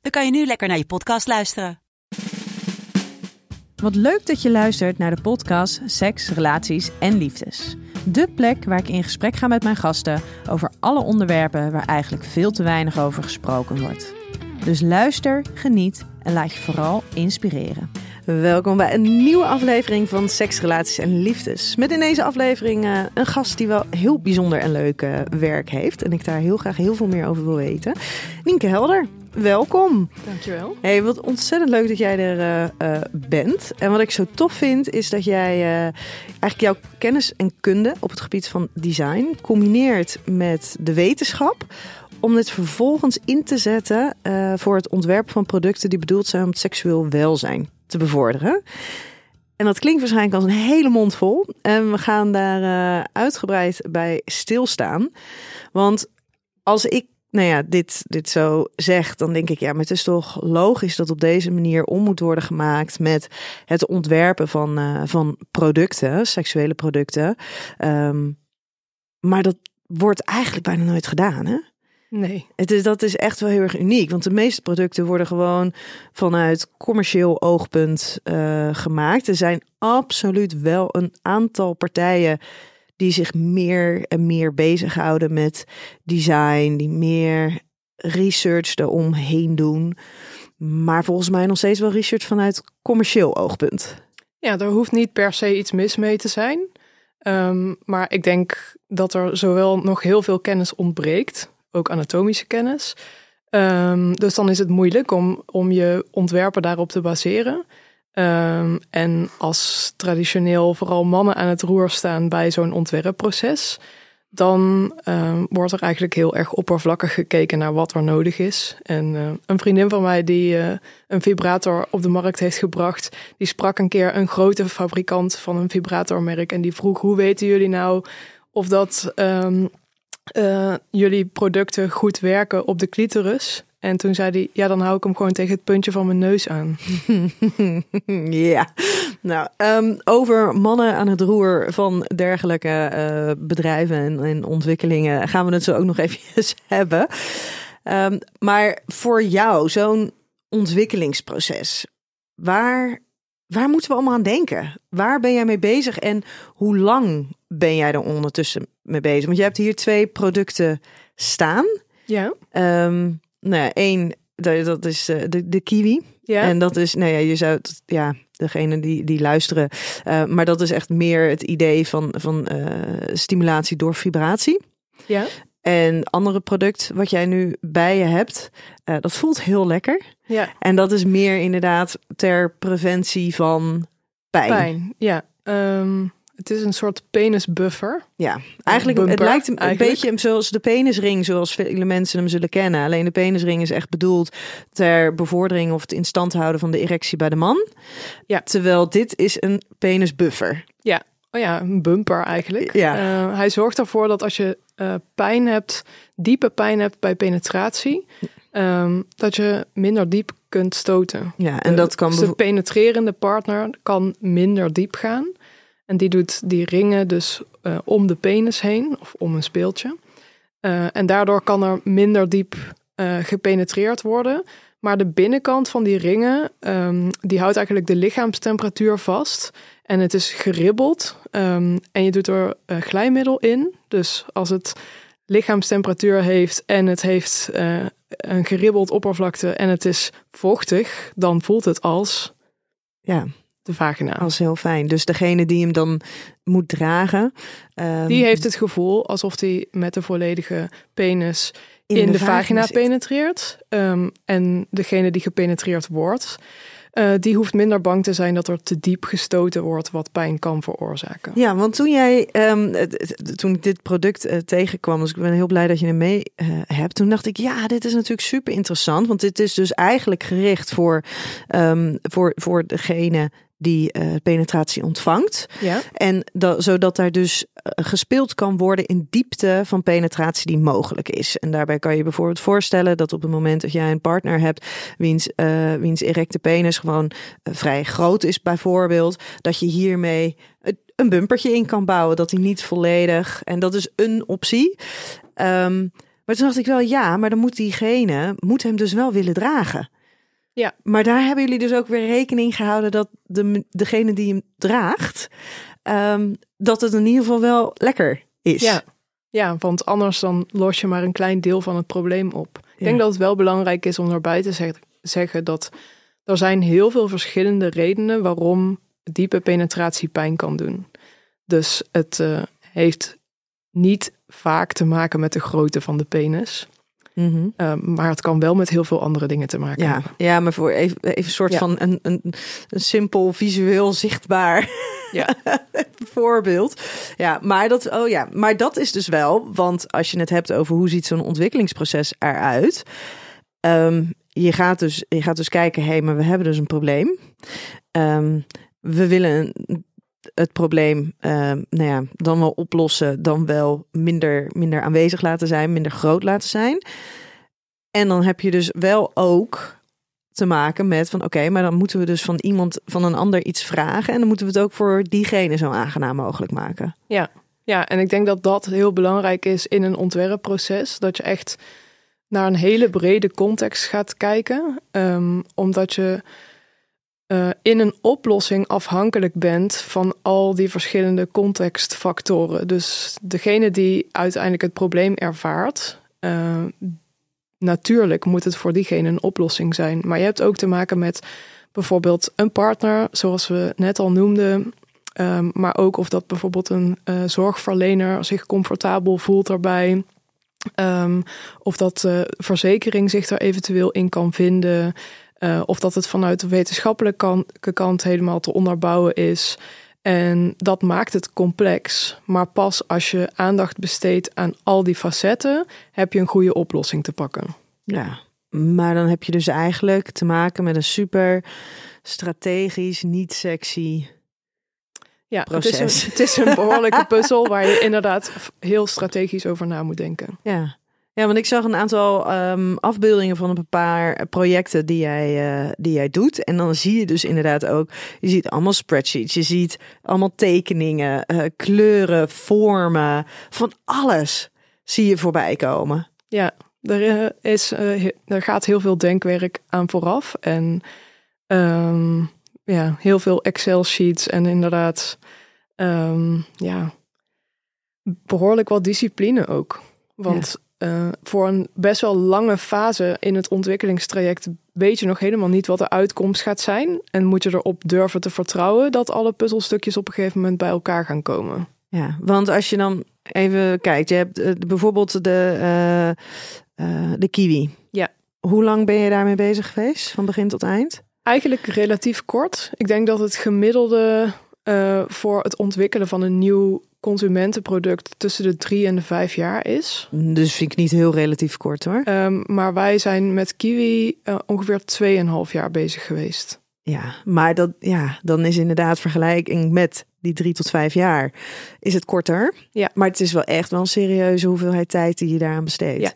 dan kan je nu lekker naar je podcast luisteren. Wat leuk dat je luistert naar de podcast Seks, Relaties en Liefdes. De plek waar ik in gesprek ga met mijn gasten over alle onderwerpen waar eigenlijk veel te weinig over gesproken wordt. Dus luister, geniet en laat je vooral inspireren. Welkom bij een nieuwe aflevering van Seks, Relaties en Liefdes. Met in deze aflevering uh, een gast die wel heel bijzonder en leuk uh, werk heeft. En ik daar heel graag heel veel meer over wil weten. Nienke Helder, welkom. Dankjewel. Hey, wat ontzettend leuk dat jij er uh, bent. En wat ik zo tof vind, is dat jij eigenlijk jouw kennis en kunde op het gebied van design combineert met de wetenschap om dit vervolgens in te zetten uh, voor het ontwerp van producten die bedoeld zijn om het seksueel welzijn te bevorderen. En dat klinkt waarschijnlijk als een hele mond vol. En we gaan daar uh, uitgebreid bij stilstaan. Want als ik nou ja, dit, dit zo zeg, dan denk ik, ja, maar het is toch logisch dat op deze manier om moet worden gemaakt met het ontwerpen van, uh, van producten, seksuele producten. Um, maar dat wordt eigenlijk bijna nooit gedaan, hè? Nee. Het is, dat is echt wel heel erg uniek. Want de meeste producten worden gewoon vanuit commercieel oogpunt uh, gemaakt. Er zijn absoluut wel een aantal partijen die zich meer en meer bezighouden met design, die meer research eromheen doen. Maar volgens mij nog steeds wel research vanuit commercieel oogpunt. Ja, er hoeft niet per se iets mis mee te zijn. Um, maar ik denk dat er zowel nog heel veel kennis ontbreekt ook anatomische kennis. Um, dus dan is het moeilijk om, om je ontwerpen daarop te baseren. Um, en als traditioneel vooral mannen aan het roer staan bij zo'n ontwerpproces, dan um, wordt er eigenlijk heel erg oppervlakkig gekeken naar wat er nodig is. En uh, een vriendin van mij die uh, een vibrator op de markt heeft gebracht, die sprak een keer een grote fabrikant van een vibratormerk en die vroeg: hoe weten jullie nou of dat um, uh, jullie producten goed werken op de clitoris. En toen zei hij, ja, dan hou ik hem gewoon tegen het puntje van mijn neus aan. ja, nou, um, over mannen aan het roer van dergelijke uh, bedrijven en, en, ontwikkelingen gaan we het zo ook nog even hebben. Um, maar voor jou, zo'n ontwikkelingsproces, waar, waar moeten we allemaal aan denken? Waar ben jij mee bezig en hoe lang ben jij er ondertussen mee bezig? Want je hebt hier twee producten staan. Ja. Um, nou ja, één, dat is uh, de, de kiwi. Ja. En dat is, nou ja, je zou het, ja, degene die, die luisteren. Uh, maar dat is echt meer het idee van, van uh, stimulatie door vibratie. Ja. En andere product wat jij nu bij je hebt, uh, dat voelt heel lekker. Ja. En dat is meer inderdaad ter preventie van pijn. Pijn, ja. Um, het is een soort penisbuffer. Ja, eigenlijk Bumper, het lijkt een eigenlijk. beetje zoals de penisring, zoals vele mensen hem zullen kennen. Alleen de penisring is echt bedoeld ter bevordering of het in stand houden van de erectie bij de man. Ja. Terwijl dit is een penisbuffer. Ja, oh ja, een bumper eigenlijk. Ja. Uh, hij zorgt ervoor dat als je uh, pijn hebt, diepe pijn hebt bij penetratie, um, dat je minder diep kunt stoten. Ja, en dat kan dus de penetrerende partner kan minder diep gaan. En die doet die ringen dus uh, om de penis heen of om een speeltje. Uh, en daardoor kan er minder diep uh, gepenetreerd worden. Maar de binnenkant van die ringen, um, die houdt eigenlijk de lichaamstemperatuur vast. En het is geribbeld. Um, en je doet er glijmiddel in. Dus als het lichaamstemperatuur heeft en het heeft een geribbeld oppervlakte en het is vochtig, dan voelt het als ja, de vagina. Als heel fijn. Dus degene die hem dan moet dragen. Um, die heeft het gevoel alsof hij met de volledige penis in, in de, de, vagina, vagina penetreert. Um, en degene die gepenetreerd wordt, eh, die hoeft minder bang te zijn dat er te diep gestoten wordt wat pijn kan veroorzaken. Ja, want toen jij, um, toen ik dit product uh, tegenkwam, dus ik ben heel blij dat je hem mee uh, hebt. Toen dacht ik, ja, dit is natuurlijk super interessant, want dit is dus eigenlijk gericht voor, um, voor, voor degene die uh, penetratie ontvangt. Ja. En dat, zodat daar dus uh, gespeeld kan worden in diepte van penetratie die mogelijk is. En daarbij kan je bijvoorbeeld voorstellen dat op het moment dat jij een partner hebt wiens, uh, wiens erecte penis gewoon vrij groot is bijvoorbeeld, dat je hiermee een bumpertje in kan bouwen, dat hij niet volledig. En dat is een optie. Um, maar toen dacht ik wel, ja, maar dan moet diegene moet hem dus wel willen dragen. Ja. Maar daar hebben jullie dus ook weer rekening gehouden dat de, degene die hem draagt, um, dat het in ieder geval wel lekker is. Ja. ja, want anders dan los je maar een klein deel van het probleem op. Ik denk dat het wel belangrijk is om erbij te zeg, zeggen dat er zijn heel veel verschillende redenen waarom diepe penetratie pijn kan doen. Dus het uh, heeft niet vaak te maken met de grootte van de penis. Mm -hmm. maar het kan wel met heel veel andere dingen te maken ja, hebben. Ja, maar voor even, even een soort Ja. van een, een, een simpel visueel zichtbaar Ja. voorbeeld. Ja, maar dat, oh ja, maar dat is dus wel, want als je het hebt over hoe ziet zo'n ontwikkelingsproces eruit. Um, je, gaat dus, je gaat dus kijken, hé, hey, maar we hebben dus een probleem. Um, we willen het probleem uh, nou ja, dan wel oplossen, dan wel minder, minder aanwezig laten zijn, minder groot laten zijn. En dan heb je dus wel ook te maken met van oké, maar dan moeten we dus van iemand, van een ander iets vragen. En dan moeten we het ook voor diegene zo aangenaam mogelijk maken. Ja, ja en ik denk dat dat heel belangrijk is in een ontwerpproces. Dat je echt naar een hele brede context gaat kijken. Um, omdat je uh, in een oplossing afhankelijk bent van al die verschillende contextfactoren. Dus degene die uiteindelijk het probleem ervaart, uh, natuurlijk moet het voor diegene een oplossing zijn. Maar je hebt ook te maken met bijvoorbeeld een partner, zoals we net al noemden. Um, maar ook of dat bijvoorbeeld een uh, zorgverlener zich comfortabel voelt erbij. Um, of dat de verzekering zich er eventueel in kan vinden. Uh, of dat het vanuit de wetenschappelijke kant helemaal te onderbouwen is. En dat maakt het complex. Maar pas als je aandacht besteedt aan al die facetten, heb je een goede oplossing te pakken. Ja, maar dan heb je dus eigenlijk te maken met een super strategisch, niet sexy. Ja, het is, een, het is een behoorlijke puzzel waar je inderdaad heel strategisch over na moet denken. Ja, ja, want ik zag een aantal um, afbeeldingen van een paar projecten die jij, uh, die jij doet. En dan zie je dus inderdaad ook, je ziet allemaal spreadsheets, je ziet allemaal tekeningen, uh, kleuren, vormen, van alles zie je voorbij komen. Ja, er, is, uh, er gaat heel veel denkwerk aan vooraf. En um, ja, heel veel Excel-sheets en inderdaad, um, ja, behoorlijk wat discipline ook. Want. Uh, voor een best wel lange fase in het ontwikkelingstraject weet je nog helemaal niet wat de uitkomst gaat zijn. En moet je erop durven te vertrouwen dat alle puzzelstukjes op een gegeven moment bij elkaar gaan komen. Ja, want als je dan even kijkt, je hebt uh, bijvoorbeeld de, uh, de kiwi. Ja. Hoe lang ben je daarmee bezig geweest, van begin tot eind? Eigenlijk relatief kort. Ik denk dat het gemiddelde voor het ontwikkelen van een nieuw consumentenproduct tussen de drie en de vijf jaar is. Dus vind ik niet heel relatief kort hoor. Um, maar wij zijn met Kiwi uh, ongeveer 2,5 jaar bezig geweest. Ja, maar dat, ja, dan is inderdaad vergelijking met die drie tot vijf jaar is het korter. Ja. Maar het is wel echt wel een serieuze hoeveelheid tijd die je daaraan besteedt. Ja.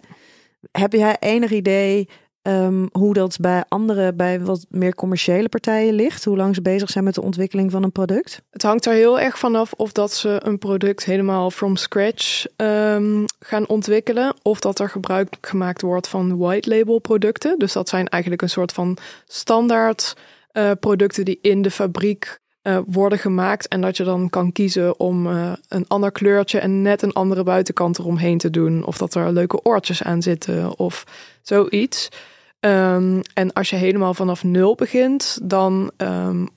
Heb jij enig idee um, hoe dat bij andere, bij wat meer commerciële partijen ligt? Hoe lang ze bezig zijn met de ontwikkeling van een product? Het hangt er heel erg vanaf of dat ze een product helemaal from scratch um, gaan ontwikkelen. Of dat er gebruik gemaakt wordt van white label producten. Dus dat zijn eigenlijk een soort van standaard uh, producten die in de fabriek uh, worden gemaakt. En dat je dan kan kiezen om uh, een ander kleurtje en net een andere buitenkant eromheen te doen. Of dat er leuke oortjes aan zitten of zoiets. Um, en als je helemaal vanaf nul begint, dan um,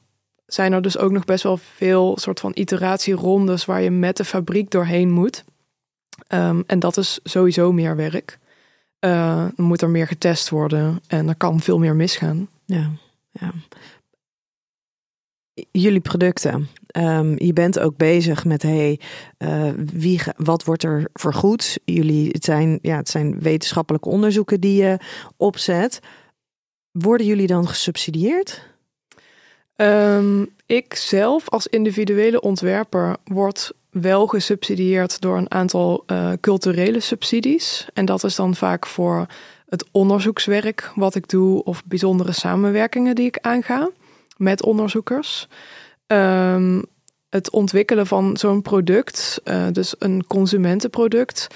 zijn er dus ook nog best wel veel soort van iteratierondes waar je met de fabriek doorheen moet. Um, en dat is sowieso meer werk. Uh, dan moet er meer getest worden en er kan veel meer misgaan. Ja, ja. Jullie producten. Ehm, je bent ook bezig met hey, uh, wie, wat wordt er vergoed? Jullie, het zijn, ja, het zijn wetenschappelijke onderzoeken die je opzet. Worden jullie dan gesubsidieerd? Um, ik zelf als individuele ontwerper word wel gesubsidieerd door een aantal uh, culturele subsidies. En dat is dan vaak voor het onderzoekswerk wat ik doe of bijzondere samenwerkingen die ik aanga met onderzoekers. Um, het ontwikkelen van zo'n product, uh, dus een consumentenproduct,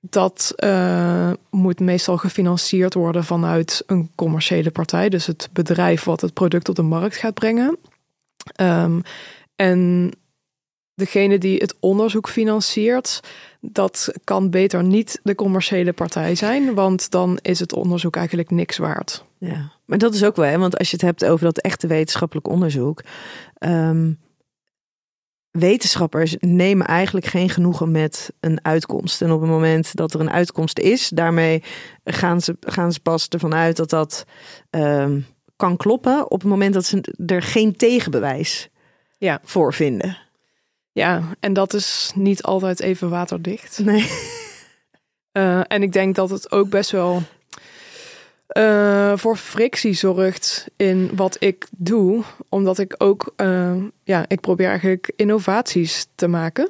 dat uh, moet meestal gefinancierd worden vanuit een commerciële partij, dus het bedrijf wat het product op de markt gaat brengen. Um, en degene die het onderzoek financiert, dat kan beter niet de commerciële partij zijn, want dan is het onderzoek eigenlijk niks waard. Ja, maar dat is ook wel, hè? want als je het hebt over dat echte wetenschappelijk onderzoek. Um, wetenschappers nemen eigenlijk geen genoegen met een uitkomst. En op het moment dat er een uitkomst is, daarmee gaan ze, gaan ze pas ervan uit dat dat um, kan kloppen. Op het moment dat ze er geen tegenbewijs ja. voor vinden. Ja, en dat is niet altijd even waterdicht. Nee. Uh, en ik denk dat het ook best wel uh, voor frictie zorgt in wat ik doe. Omdat ik ook, uh, ja, ik probeer eigenlijk innovaties te maken.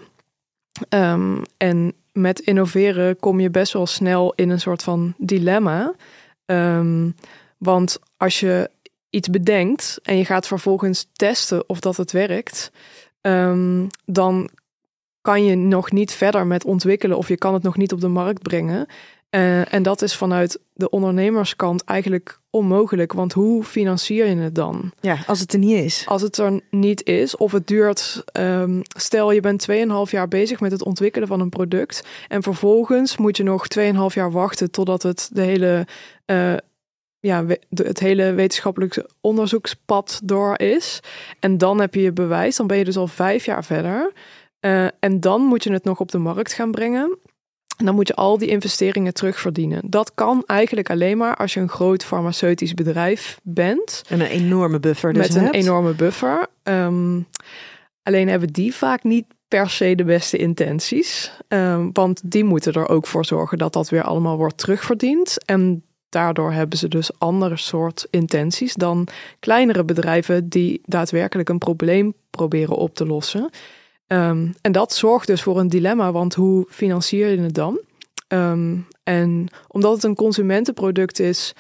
Um, en met innoveren kom je best wel snel in een soort van dilemma. Um, want als je iets bedenkt en je gaat vervolgens testen of dat het werkt, um, dan kan je nog niet verder met ontwikkelen of je kan het nog niet op de markt brengen. Uh, en dat is vanuit de ondernemerskant eigenlijk onmogelijk. Want hoe financier je het dan? Ja, als het er niet is. Als het er niet is, of het duurt. Um, stel, je bent 2,5 jaar bezig met het ontwikkelen van een product. En vervolgens moet je nog 2,5 jaar wachten totdat het de hele. Uh, ja, het hele wetenschappelijke onderzoekspad door is. En dan heb je je bewijs. Dan ben je dus al vijf jaar verder. Uh, en dan moet je het nog op de markt gaan brengen. En dan moet je al die investeringen terugverdienen. Dat kan eigenlijk alleen maar als je een groot farmaceutisch bedrijf bent. En een enorme buffer dus Met een enorme buffer. Um, alleen hebben die vaak niet per se de beste intenties. Um, want die moeten er ook voor zorgen dat dat weer allemaal wordt terugverdiend. En daardoor hebben ze dus andere soort intenties dan kleinere bedrijven die daadwerkelijk een probleem proberen op te lossen. Um, en dat zorgt dus voor een dilemma, want hoe financier je het dan? Um, en omdat het een consumentenproduct is,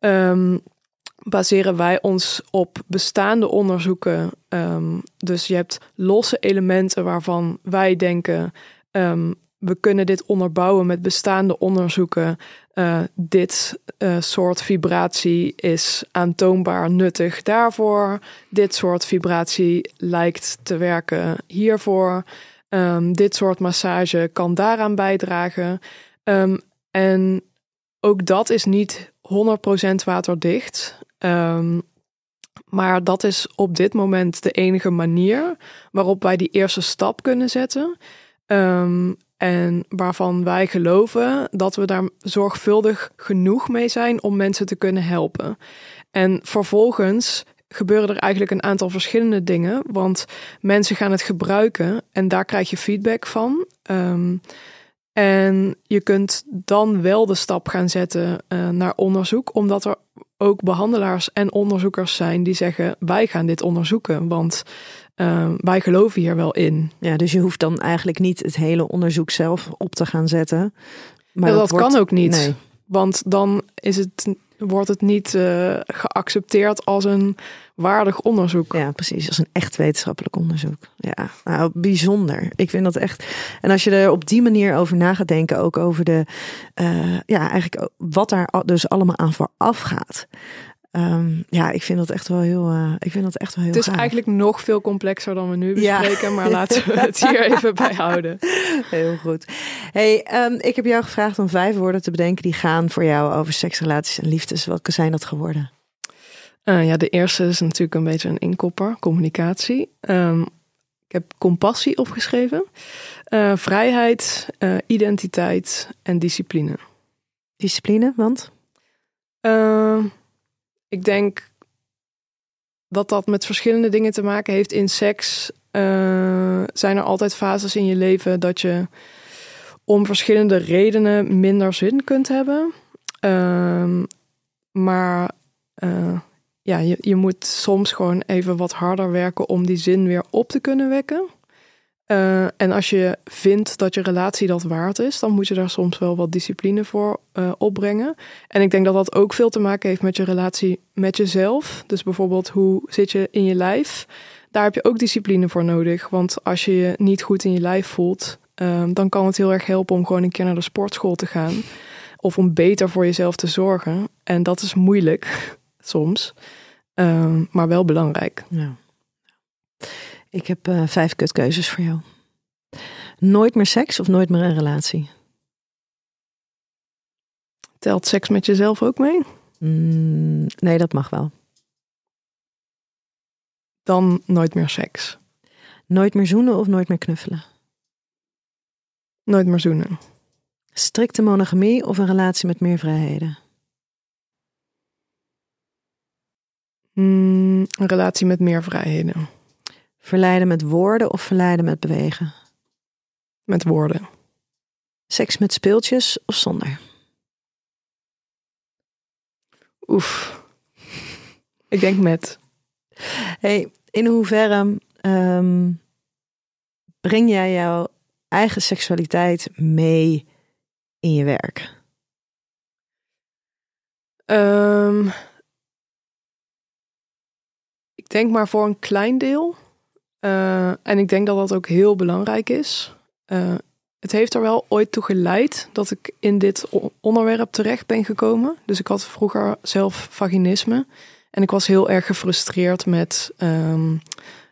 um, baseren wij ons op bestaande onderzoeken. dus je hebt losse elementen waarvan wij denken we kunnen dit onderbouwen met bestaande onderzoeken. Uh, dit uh, soort vibratie is aantoonbaar nuttig daarvoor. Dit soort vibratie lijkt te werken hiervoor. Um, dit soort massage kan daaraan bijdragen. Um, en ook dat is niet 100% waterdicht. Um, maar dat is op dit moment de enige manier waarop wij die eerste stap kunnen zetten. En waarvan wij geloven dat we daar zorgvuldig genoeg mee zijn om mensen te kunnen helpen. En vervolgens gebeuren er eigenlijk een aantal verschillende dingen. Want mensen gaan het gebruiken en daar krijg je feedback van. Um, en je kunt dan wel de stap gaan zetten uh, naar onderzoek, omdat er ook behandelaars en onderzoekers zijn die zeggen: wij gaan dit onderzoeken. Want uh, wij geloven hier wel in. Ja, dus je hoeft dan eigenlijk niet het hele onderzoek zelf op te gaan zetten. Maar ja, dat, wordt... kan ook niet. Nee. Want dan is het, wordt het niet uh, geaccepteerd als een waardig onderzoek. Ja, precies. Als een echt wetenschappelijk onderzoek. Ja, nou, bijzonder. Ik vind dat echt. En als je er op die manier over na gaat denken, ook over de, uh, ja, eigenlijk wat daar dus allemaal aan vooraf gaat. Um, ja, ik vind dat echt wel heel. Uh, ik vind dat echt wel heel. Het is eigenlijk nog veel complexer dan we nu bespreken, ja. maar laten we het hier even bij houden. Heel goed. Hey, um, ik heb jou gevraagd om vijf woorden te bedenken die gaan voor jou over seks, relaties en liefdes. Welke zijn dat geworden? Uh, ja, de eerste is natuurlijk een beetje een inkopper, communicatie. Um, ik heb compassie opgeschreven, uh, vrijheid, identiteit en discipline. Discipline, want? Ik denk dat dat met verschillende dingen te maken heeft. In seks uh, zijn er altijd fases in je leven dat je om verschillende redenen minder zin kunt hebben. Uh, maar uh, ja, je, je moet soms gewoon even wat harder werken om die zin weer op te kunnen wekken. Uh, en als je vindt dat je relatie dat waard is, dan moet je daar soms wel wat discipline voor uh, opbrengen. En ik denk dat dat ook veel te maken heeft met je relatie met jezelf. Dus bijvoorbeeld, hoe zit je in je lijf? Daar heb je ook discipline voor nodig. Want als je je niet goed in je lijf voelt, uh, dan kan het heel erg helpen om gewoon een keer naar de sportschool te gaan. Of om beter voor jezelf te zorgen. En dat is moeilijk soms, ehm, maar wel belangrijk. Ja. Ik heb uh, vijf kutkeuzes voor jou. Nooit meer seks of nooit meer een relatie? Telt seks met jezelf ook mee? Mm, nee, dat mag wel. Dan nooit meer seks. Nooit meer zoenen of nooit meer knuffelen? Nooit meer zoenen. Strikte monogamie of een relatie met meer vrijheden? Mm, een relatie met meer vrijheden. Verleiden met woorden of verleiden met bewegen? Met woorden. Seks met speeltjes of zonder? Oef. Ik denk met. Hey, in hoeverre um, breng jij jouw eigen seksualiteit mee in je werk? Um, ik denk maar voor een klein deel. Uh, en ik denk dat dat ook heel belangrijk is. Uh, het heeft er wel ooit toe geleid dat ik in dit onderwerp terecht ben gekomen. Dus ik had vroeger zelf vaginisme. En ik was heel erg gefrustreerd met um,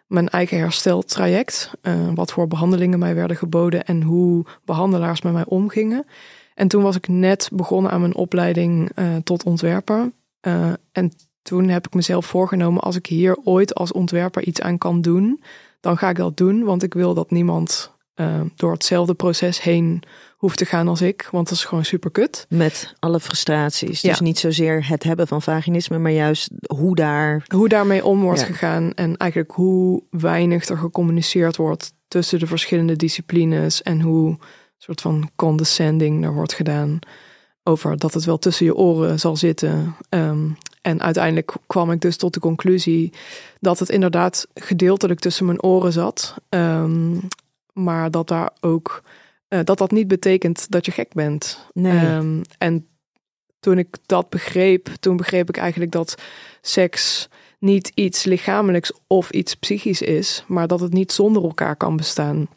mijn eigen hersteltraject. Uh, wat voor behandelingen mij werden geboden en hoe behandelaars met mij omgingen. En toen was ik net begonnen aan mijn opleiding tot ontwerper. En toen heb ik mezelf voorgenomen, als ik hier ooit als ontwerper iets aan kan doen, dan ga ik dat doen. Want ik wil dat niemand uh, door hetzelfde proces heen hoeft te gaan als ik. Want dat is gewoon super kut. Met alle frustraties. Dus niet zozeer het hebben van vaginisme, maar juist hoe daar... Hoe daarmee om wordt ja. gegaan. En eigenlijk hoe weinig er gecommuniceerd wordt tussen de verschillende disciplines. En hoe soort van condescending er wordt gedaan over dat het wel tussen je oren zal zitten. Um, en uiteindelijk kwam ik dus tot de conclusie dat het inderdaad gedeeltelijk tussen mijn oren zat. Um, maar dat daar ook uh, dat dat niet betekent dat je gek bent. Nee. Um, en toen ik dat begreep, toen begreep ik eigenlijk dat seks niet iets lichamelijks of iets psychisch is, maar dat het niet zonder elkaar kan bestaan.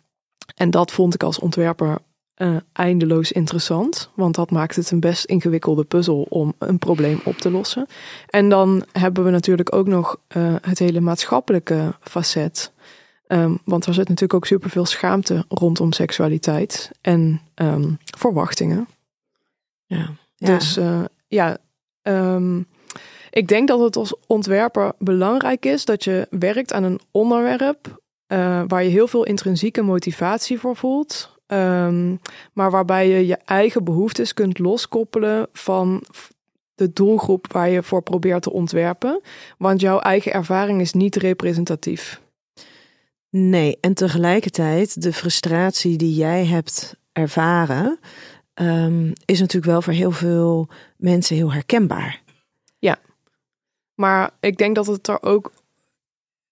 En dat vond ik als ontwerper uh, eindeloos interessant. Want dat maakt het een best ingewikkelde puzzel om een probleem op te lossen. En dan hebben we natuurlijk ook nog uh, het hele maatschappelijke facet. Um, want er zit natuurlijk ook superveel schaamte rondom seksualiteit en um, verwachtingen. Ja. Dus uh, ja, um, ik denk dat het als ontwerper belangrijk is dat je werkt aan een onderwerp waar je heel veel intrinsieke motivatie voor voelt. Um, maar waarbij je je eigen behoeftes kunt loskoppelen van de doelgroep waar je voor probeert te ontwerpen. Want jouw eigen ervaring is niet representatief. Nee, en tegelijkertijd de frustratie die jij hebt ervaren, um, is natuurlijk wel voor heel veel mensen heel herkenbaar. Ja, maar ik denk dat het er ook.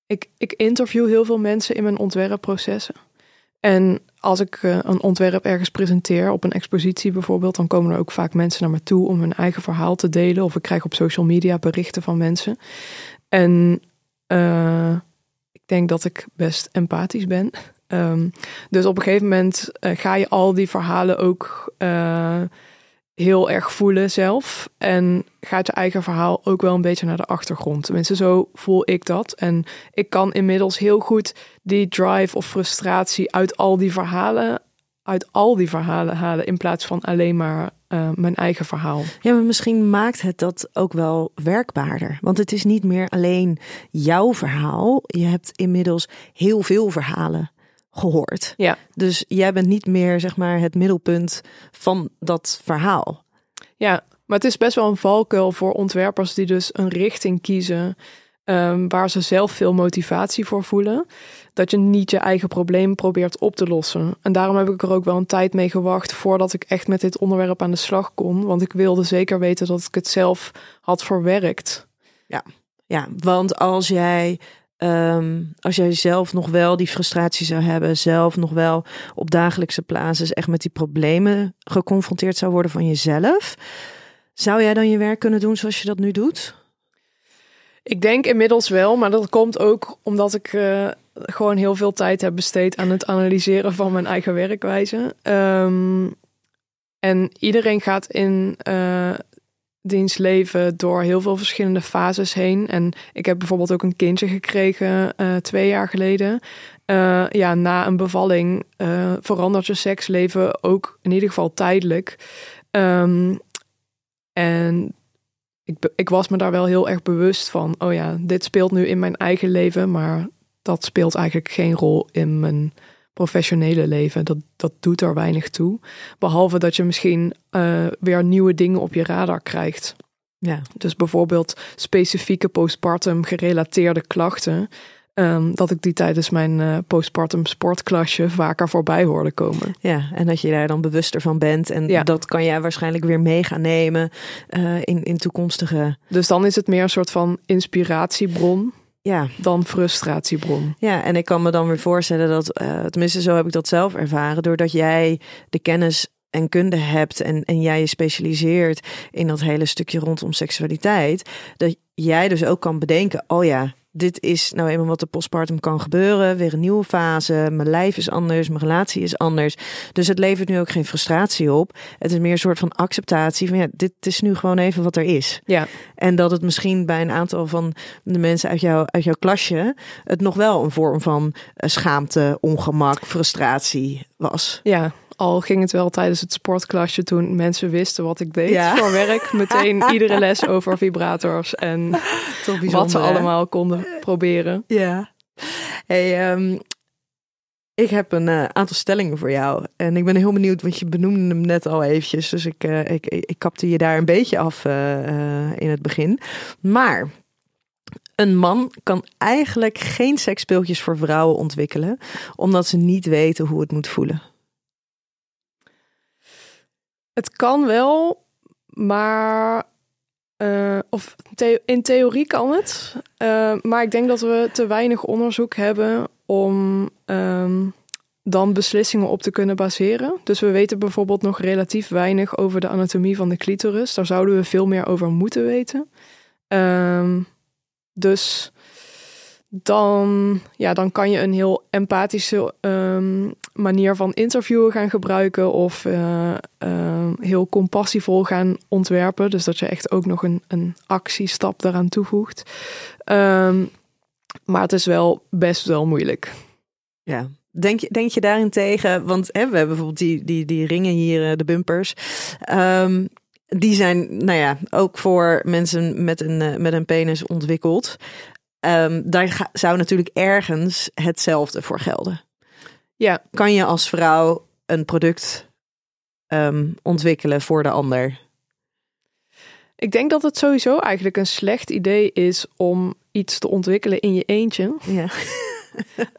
Ik, ik interview heel veel mensen in mijn ontwerpprocessen. En als ik uh, een ontwerp ergens presenteer, op een expositie bijvoorbeeld, dan komen er ook vaak mensen naar me toe om hun eigen verhaal te delen. Of ik krijg op social media berichten van mensen. En uh, ik denk dat ik best empathisch ben. Um, dus op een gegeven moment uh, ga je al die verhalen ook heel erg voelen zelf. En gaat je eigen verhaal ook wel een beetje naar de achtergrond. Tenminste, zo voel ik dat. En ik kan inmiddels heel goed die drive of frustratie uit al die verhalen, uit al die verhalen halen. In plaats van alleen maar uh, mijn eigen verhaal. Ja, maar misschien maakt het dat ook wel werkbaarder. Want het is niet meer alleen jouw verhaal. Je hebt inmiddels heel veel verhalen gehoord. Ja. Dus jij bent niet meer zeg maar het middelpunt van dat verhaal. Ja, maar het is best wel een valkuil voor ontwerpers die dus een richting kiezen ehm, waar ze zelf veel motivatie voor voelen. Dat je niet je eigen probleem probeert op te lossen. En daarom heb ik er ook wel een tijd mee gewacht voordat ik echt met dit onderwerp aan de slag kon. Want ik wilde zeker weten dat ik het zelf had verwerkt. Ja, ja want als jij Ehm, als jij zelf nog wel die frustratie zou hebben, zelf nog wel op dagelijkse basis echt met die problemen geconfronteerd zou worden van jezelf, zou jij dan je werk kunnen doen zoals je dat nu doet? Ik denk inmiddels wel, maar dat komt ook omdat ik uh, gewoon heel veel tijd heb besteed aan het analyseren van mijn eigen werkwijze. Um, en iedereen gaat in uh, dienstleven door heel veel verschillende fases heen. En ik heb bijvoorbeeld ook een kindje gekregen uh, twee jaar geleden. Uh, ja, na een bevalling uh, verandert je seksleven ook in ieder geval tijdelijk. Um, en ik, ik was me daar wel heel erg bewust van. Oh ja, dit speelt nu in mijn eigen leven, maar dat speelt eigenlijk geen rol in mijn professionele leven. Dat, dat doet er weinig toe. Behalve dat je misschien uh, weer nieuwe dingen op je radar krijgt. Ja. Dus bijvoorbeeld specifieke postpartum gerelateerde klachten. Um, dat ik die tijdens mijn uh, postpartum sportklasje vaker voorbij hoorde komen. Ja, en dat je daar dan bewuster van bent. En ja. dat kan jij waarschijnlijk weer mee gaan nemen uh, in, in toekomstige. Dus dan is het meer een soort van inspiratiebron ja. dan frustratiebron. Ja, en ik kan me dan weer voorstellen dat, uh, tenminste zo heb ik dat zelf ervaren, doordat jij de kennis en kunde hebt en, en jij je specialiseert in dat hele stukje rondom seksualiteit, dat jij dus ook kan bedenken, oh ja, dit is nou eenmaal wat de postpartum kan gebeuren. Weer een nieuwe fase. Mijn lijf is anders. Mijn relatie is anders. Dus het levert nu ook geen frustratie op. Het is meer een soort van acceptatie van ja, dit is nu gewoon even wat er is. Ja. En dat het misschien bij een aantal van de mensen uit, jou, uit jouw klasje het nog wel een vorm van eh, schaamte, ongemak, frustratie was. Ja, al ging het wel tijdens het sportklasje toen mensen wisten wat ik deed voor werk. Meteen iedere les over vibrators en wat ze allemaal konden proberen. Ja. Hey, um, ik heb een uh, aantal stellingen voor jou. En ik ben heel benieuwd, want je benoemde hem net al eventjes. Dus ik, uh, ik, ik, kapte je daar een beetje af uh, in het begin. Maar een man kan eigenlijk geen seksspeeltjes voor vrouwen ontwikkelen, omdat ze niet weten hoe het moet voelen. Het kan wel, maar. Uh, of in theorie kan het. Uh, maar ik denk dat we te weinig onderzoek hebben om um, dan beslissingen op te kunnen baseren. Dus we weten bijvoorbeeld nog relatief weinig over de anatomie van de clitoris. Daar zouden we veel meer over moeten weten. Um, dus dan, ja, dan kan je een heel empathische um, manier van interviewen gaan gebruiken of uh, uh, heel compassievol gaan ontwerpen. Dus dat je echt ook nog een, een actiestap daaraan toevoegt. Um, maar het is wel best wel moeilijk. Ja. Denk je, denk je daarin tegen? Want hè, we hebben bijvoorbeeld die, die, die ringen hier, eh, de bumpers. Um, die zijn, nou ja, ook voor mensen met een, met een penis ontwikkeld. Um, daar zou natuurlijk ergens hetzelfde voor gelden. Ja. Kan je als vrouw een product um, ontwikkelen voor de ander? Ik denk dat het sowieso eigenlijk een slecht idee is om iets te ontwikkelen in je eentje. Ja.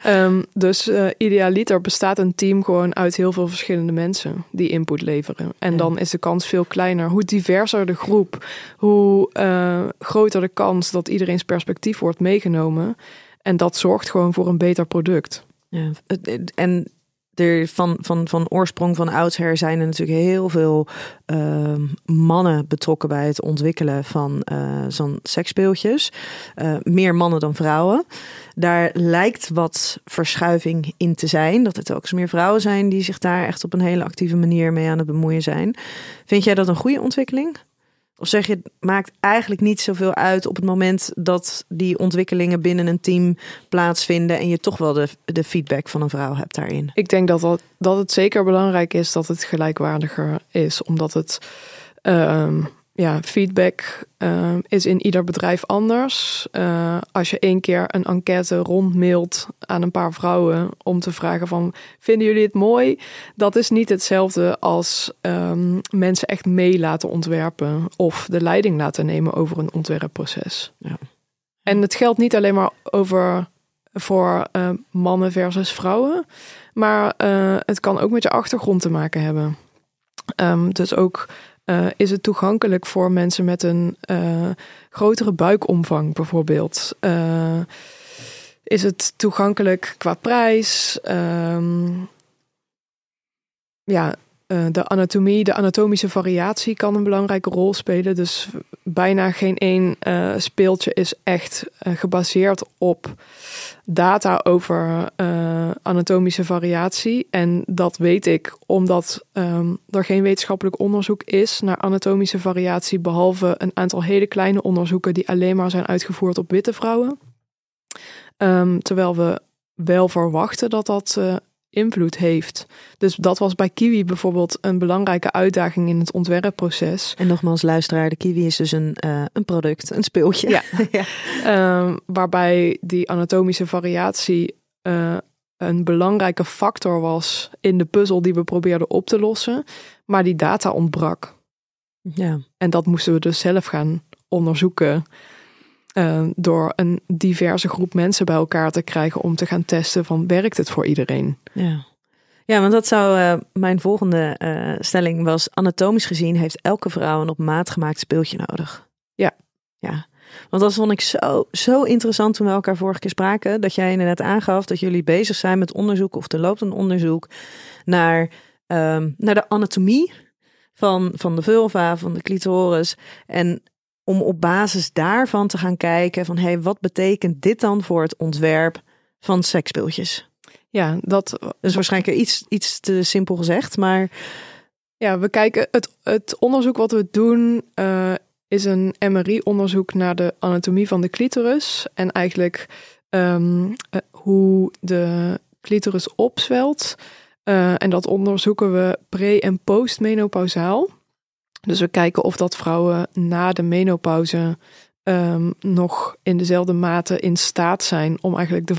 um, dus uh, idealiter bestaat een team gewoon uit heel veel verschillende mensen die input leveren. En dan is de kans veel kleiner. Hoe diverser de groep, hoe uh, groter de kans dat iedereen's perspectief wordt meegenomen. En dat zorgt gewoon voor een beter product. Ja, en er van, van, van oorsprong van oudsher zijn er natuurlijk heel veel uh, mannen betrokken bij het ontwikkelen van uh, zo'n seksspeeltjes. Uh, meer mannen dan vrouwen. Daar lijkt wat verschuiving in te zijn. Dat het ook eens meer vrouwen zijn die zich daar echt op een hele actieve manier mee aan het bemoeien zijn. Vind jij dat een goede ontwikkeling? Of zeg je, het maakt eigenlijk niet zoveel uit op het moment dat die ontwikkelingen binnen een team plaatsvinden en je toch wel de, de feedback van een vrouw hebt daarin? Ik denk dat, dat, dat het zeker belangrijk is dat het gelijkwaardiger is, omdat het. Uh, ja, feedback uh, is in ieder bedrijf anders. Uh, als je één keer een enquête rondmailt aan een paar vrouwen om te vragen van vinden jullie het mooi? Dat is niet hetzelfde als um, mensen echt mee laten ontwerpen of de leiding laten nemen over een ontwerpproces. Ja. En het geldt niet alleen maar over voor uh, mannen versus vrouwen, maar uh, het kan ook met je achtergrond te maken hebben. Um, dus ook uh, is het toegankelijk voor mensen met een grotere buikomvang, bijvoorbeeld. is het toegankelijk qua prijs? Um, ja, uh, de anatomie, de anatomische variatie kan een belangrijke rol spelen. Dus bijna geen één uh, speeltje is echt uh, gebaseerd op data over anatomische variatie. En dat weet ik omdat um, er geen wetenschappelijk onderzoek is naar anatomische variatie, behalve een aantal hele kleine onderzoeken die alleen maar zijn uitgevoerd op witte vrouwen. Um, terwijl we wel verwachten dat dat invloed heeft. Dus dat was bij Kiwi bijvoorbeeld een belangrijke uitdaging in het ontwerpproces. En nogmaals, luisteraar, de Kiwi is dus een, uh, een product, een speeltje. Ja. ja. Um, waarbij die anatomische variatie uh, een belangrijke factor was in de puzzel die we probeerden op te lossen, maar die data ontbrak. Ja. En dat moesten we dus zelf gaan onderzoeken. Uh, door een diverse groep mensen bij elkaar te krijgen om te gaan testen van werkt het voor iedereen. Ja, ja want dat zou uh, mijn volgende uh, stelling was anatomisch gezien heeft elke vrouw een op maat gemaakt speeltje nodig. Ja. Ja. Want dat vond ik zo, zo interessant toen we elkaar vorige keer spraken. Dat jij inderdaad aangaf dat jullie bezig zijn met onderzoek of er loopt een onderzoek naar, um, naar de anatomie van, van de vulva, van de clitoris. En om op basis daarvan te gaan kijken van hey, wat betekent dit dan voor het ontwerp van seksspeeltjes? Ja, dat is waarschijnlijk iets, iets te simpel gezegd, maar ja, we kijken het, het onderzoek wat we doen uh, is een MRI-onderzoek naar de anatomie van de clitoris en eigenlijk um, uh, hoe de clitoris opzwelt. Uh, en dat onderzoeken we pre- en postmenopausaal. Dus we kijken of dat vrouwen na de menopauze um, nog in dezelfde mate in staat zijn om eigenlijk de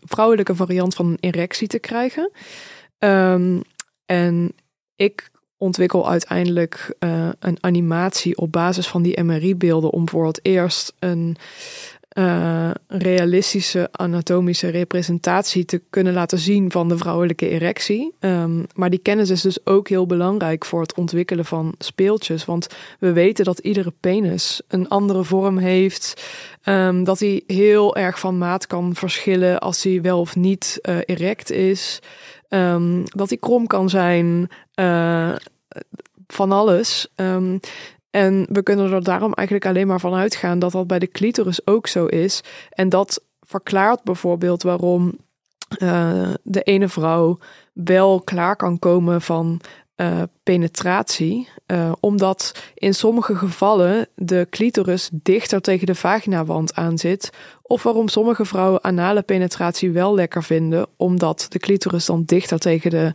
vrouwelijke variant van een erectie te krijgen. Um, en ik ontwikkel uiteindelijk uh, een animatie op basis van die MRI-beelden om voor het eerst een uh, realistische anatomische representatie te kunnen laten zien van de vrouwelijke erectie. Um, maar die kennis is dus ook heel belangrijk voor het ontwikkelen van speeltjes. Want we weten dat iedere penis een andere vorm heeft. Um, dat hij heel erg van maat kan verschillen als hij wel of niet uh, erect is. Um, dat hij krom kan zijn. Uh, van alles. En we kunnen er daarom eigenlijk alleen maar van uitgaan dat dat bij de clitoris ook zo is. En dat verklaart bijvoorbeeld waarom uh, de ene vrouw wel klaar kan komen van uh, penetratie. Uh, omdat in sommige gevallen de clitoris dichter tegen de vaginawand aan zit. Of waarom sommige vrouwen anale penetratie wel lekker vinden, omdat de clitoris dan dichter tegen de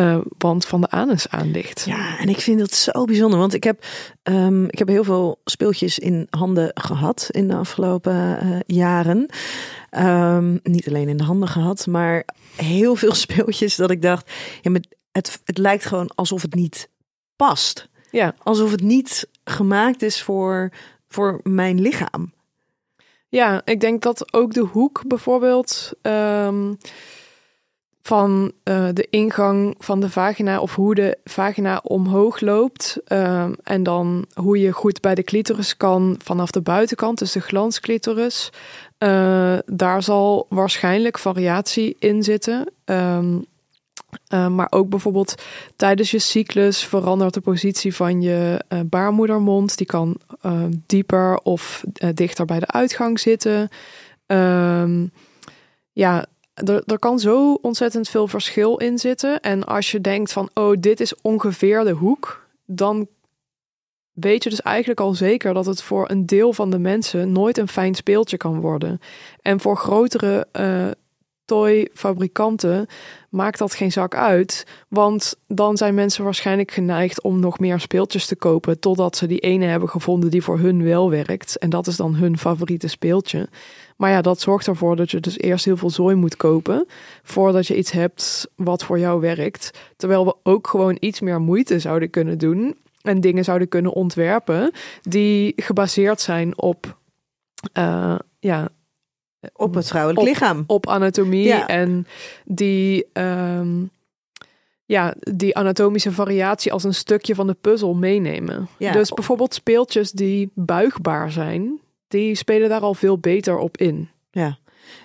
uh, wand van de anus aan ligt. Ja, en ik vind dat zo bijzonder, want ik heb, um, ik heb heel veel speeltjes in handen gehad in de afgelopen uh, jaren. Um, niet alleen in de handen gehad, maar heel veel speeltjes dat ik dacht, ja, met, het, het lijkt gewoon alsof het niet past. Ja. Alsof het niet gemaakt is voor, voor mijn lichaam. Ja, ik denk dat ook de hoek bijvoorbeeld. Um, van uh, de ingang van de vagina of hoe de vagina omhoog loopt. Uh, en dan hoe je goed bij de clitoris kan vanaf de buitenkant, dus de glansclitoris. Uh, daar zal waarschijnlijk variatie in zitten. Um, maar ook bijvoorbeeld tijdens je cyclus verandert de positie van je baarmoedermond. Die kan dieper of dichter bij de uitgang zitten. Um, ja, er, er kan zo ontzettend veel verschil in zitten. En als je denkt van, oh, dit is ongeveer de hoek, dan weet je dus eigenlijk al zeker dat het voor een deel van de mensen nooit een fijn speeltje kan worden. En voor grotere uh, toyfabrikanten maakt dat geen zak uit. Want dan zijn mensen waarschijnlijk geneigd om nog meer speeltjes te kopen. Totdat ze die ene hebben gevonden die voor hun wel werkt. En dat is dan hun favoriete speeltje. Maar ja, dat zorgt ervoor dat je dus eerst heel veel zooi moet kopen. Voordat je iets hebt wat voor jou werkt. Terwijl we ook gewoon iets meer moeite zouden kunnen doen. En dingen zouden kunnen ontwerpen die gebaseerd zijn op uh, ja, Op het vrouwelijk Op- lichaam. op anatomie Ja. en die, ehm, ja, die anatomische variatie als een stukje van de puzzel meenemen. Ja. Dus bijvoorbeeld speeltjes die buigbaar zijn, die spelen daar al veel beter op in. Ja.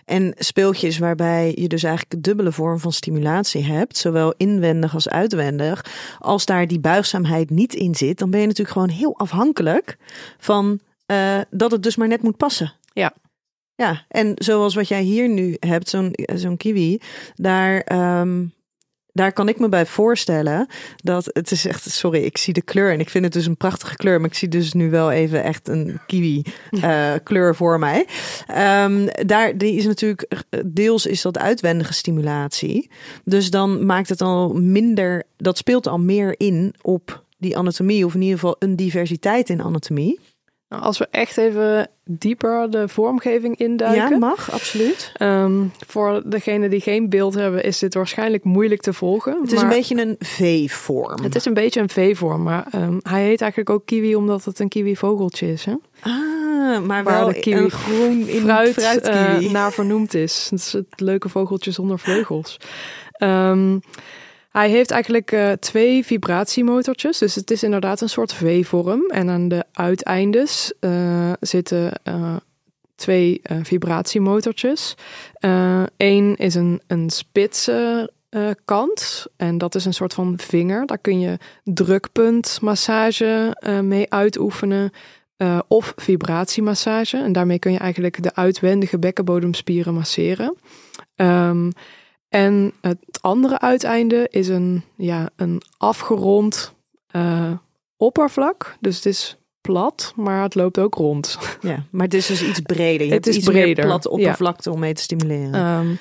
En speeltjes waarbij je dus eigenlijk een dubbele vorm van stimulatie hebt, zowel inwendig als uitwendig. Als daar die buigzaamheid niet in zit, dan ben je natuurlijk gewoon heel afhankelijk van eh, dat het dus maar net moet passen. Ja. Ja, en zoals wat jij hier nu hebt, zo'n zo'n kiwi, daar, ehm, daar kan ik me bij voorstellen dat het is echt, sorry, ik zie de kleur en ik vind het dus een prachtige kleur, maar ik zie dus nu wel even echt een kiwi eh, kleur voor mij. Ehm, daar die is natuurlijk deels is dat uitwendige stimulatie, dus dan maakt het al minder, dat speelt al meer in op die anatomie of in ieder geval een diversiteit in anatomie. Nou, als we echt even dieper de vormgeving induiken. Ja, mag absoluut. Ehm, voor degenen die geen beeld hebben, is dit waarschijnlijk moeilijk te volgen. Het is een beetje een V-vorm. het is een beetje een V-vorm, maar ehm, hij heet eigenlijk ook kiwi omdat het een kiwi-vogeltje is. Hè? Ah, maar Waar wel de kiwi een groen in fruit, eh, naar vernoemd is. Het is het leuke vogeltje zonder vleugels. Ehm, hij heeft eigenlijk eh, twee vibratiemotortjes. Dus het is inderdaad een soort V-vorm. En aan de uiteindes eh, zitten eh, twee vibratiemotortjes. Eén is een, een spitse kant. En dat is een soort van vinger. Daar kun je drukpuntmassage mee uitoefenen. of vibratiemassage. En daarmee kun je eigenlijk de uitwendige bekkenbodemspieren masseren. Ehm, en het andere uiteinde is een, ja, een afgerond eh, oppervlak. Dus het is plat, maar het loopt ook rond. Ja, maar het is dus iets breder. Je Het hebt is iets meer breder, platte ja. oppervlakte om mee te stimuleren. Ehm,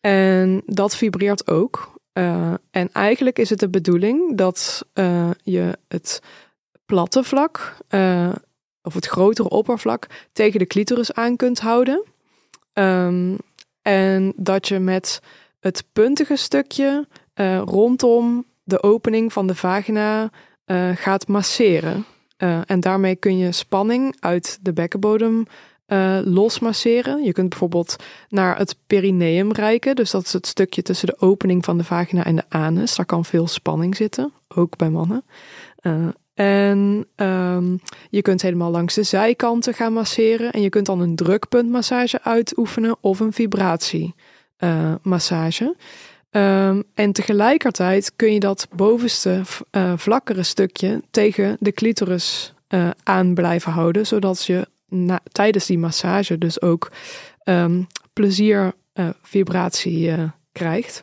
en dat vibreert ook. Eh, en eigenlijk is het de bedoeling dat eh, je het platte vlak of het grotere oppervlak tegen de clitoris aan kunt houden. Ehm, en dat je met het puntige stukje eh, rondom de opening van de vagina eh, gaat masseren. Eh, en daarmee kun je spanning uit de bekkenbodem losmasseren. Je kunt bijvoorbeeld naar het perineum reiken. Dus dat is het stukje tussen de opening van de vagina en de anus. Daar kan veel spanning zitten, ook bij mannen. En ehm, je kunt helemaal langs de zijkanten gaan masseren. En je kunt dan een drukpuntmassage uitoefenen of een vibratiemassage. Ehm, en tegelijkertijd kun je dat bovenste eh, vlakkere stukje tegen de clitoris eh, aan blijven houden. Zodat je tijdens die massage dus ook ehm, plezier eh, vibratie eh, krijgt.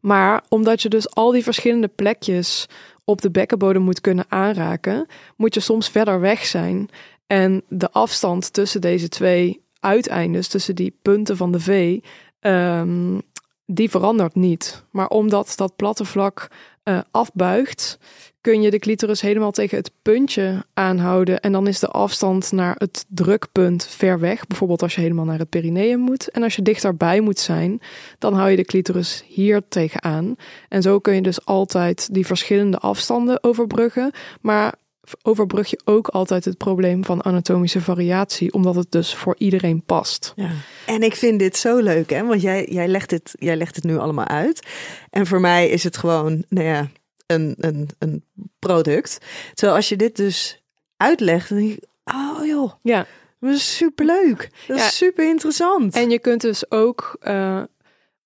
Maar omdat je dus al die verschillende plekjes op de bekkenbodem moet kunnen aanraken, moet je soms verder weg zijn. En de afstand tussen deze twee uiteindes, tussen die punten van de V, ehm, die verandert niet. Maar omdat dat platte vlak eh, afbuigt, kun je de clitoris helemaal tegen het puntje aanhouden. En dan is de afstand naar het drukpunt ver weg. Bijvoorbeeld als je helemaal naar het perineum moet. En als je dichterbij moet zijn, dan hou je de clitoris hier tegenaan. En zo kun je dus altijd die verschillende afstanden overbruggen. Maar overbrug je ook altijd het probleem van anatomische variatie, omdat het dus voor iedereen past. Ja. En ik vind dit zo leuk, hè? Want jij, jij, legt het, jij legt het nu allemaal uit. En voor mij is het gewoon, nou ja, een, een, een product. Terwijl als je dit dus uitlegt, dan denk ik, oh joh, Ja, dat is superleuk. Dat is Ja. super interessant. en je kunt dus ook eh,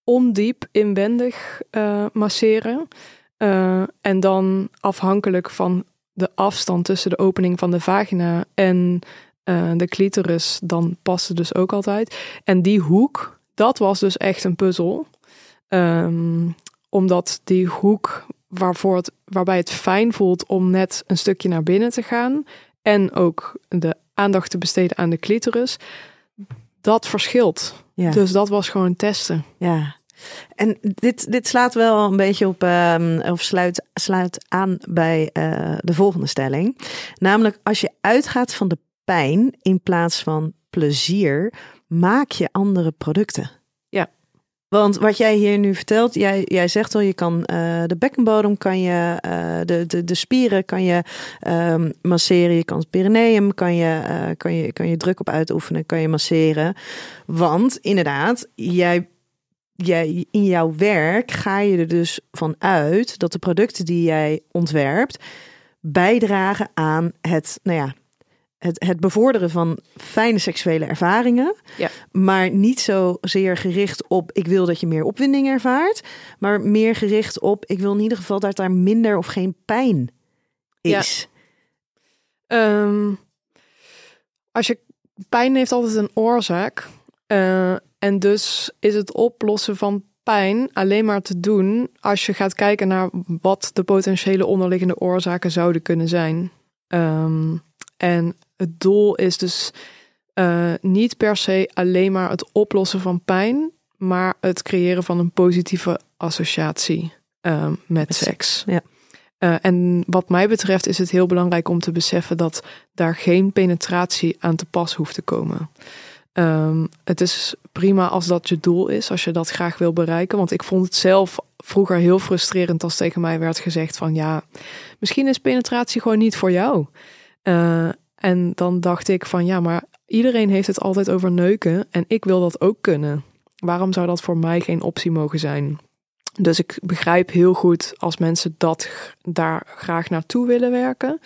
ondiep inwendig eh, masseren. Eh, en dan afhankelijk van de afstand tussen de opening van de vagina en eh, de clitoris, dan past het dus ook altijd. En die hoek, dat was dus echt een puzzel. Ehm, omdat die hoek waarvoor het, waarbij het fijn voelt om net een stukje naar binnen te gaan en ook de aandacht te besteden aan de clitoris, dat verschilt. ja. Dus dat was gewoon testen. Ja. En dit, dit slaat wel een beetje op, ehm, of sluit, sluit aan bij eh, de volgende stelling. Namelijk, als je uitgaat van de pijn in plaats van plezier, maak je andere producten. Ja. Want wat jij hier nu vertelt, jij, jij zegt al, je kan uh, de bekkenbodem, kan je, uh, de, de, de spieren kan je um, masseren, je kan het perineum, kan je, uh, kan, je, kan je druk op uitoefenen, kan je masseren. Want inderdaad, jij jij, in jouw werk ga je er dus van uit dat de producten die jij ontwerpt bijdragen aan het, nou ja, het, het bevorderen van fijne seksuele ervaringen. Ja. Maar niet zozeer gericht op ik wil dat je meer opwinding ervaart. Maar meer gericht op ik wil in ieder geval dat daar minder of geen pijn is. Ja. Um, als je pijn heeft altijd een oorzaak. Uh, en dus is het oplossen van pijn alleen maar te doen als je gaat kijken naar wat de potentiële onderliggende oorzaken zouden kunnen zijn. Um, en het doel is dus uh, niet per se alleen maar het oplossen van pijn, maar het creëren van een positieve associatie uh, met seks. Ja. Uh, en wat mij betreft is het heel belangrijk om te beseffen dat daar geen penetratie aan te pas hoeft te komen. Um, het is prima als dat je doel is, als je dat graag wil bereiken. Want ik vond het zelf vroeger heel frustrerend als tegen mij werd gezegd van ja, misschien is penetratie gewoon niet voor jou. Uh, en dan dacht ik van ja, maar iedereen heeft het altijd over neuken en ik wil dat ook kunnen. Waarom zou dat voor mij geen optie mogen zijn? Dus ik begrijp heel goed als mensen dat daar graag naartoe willen werken.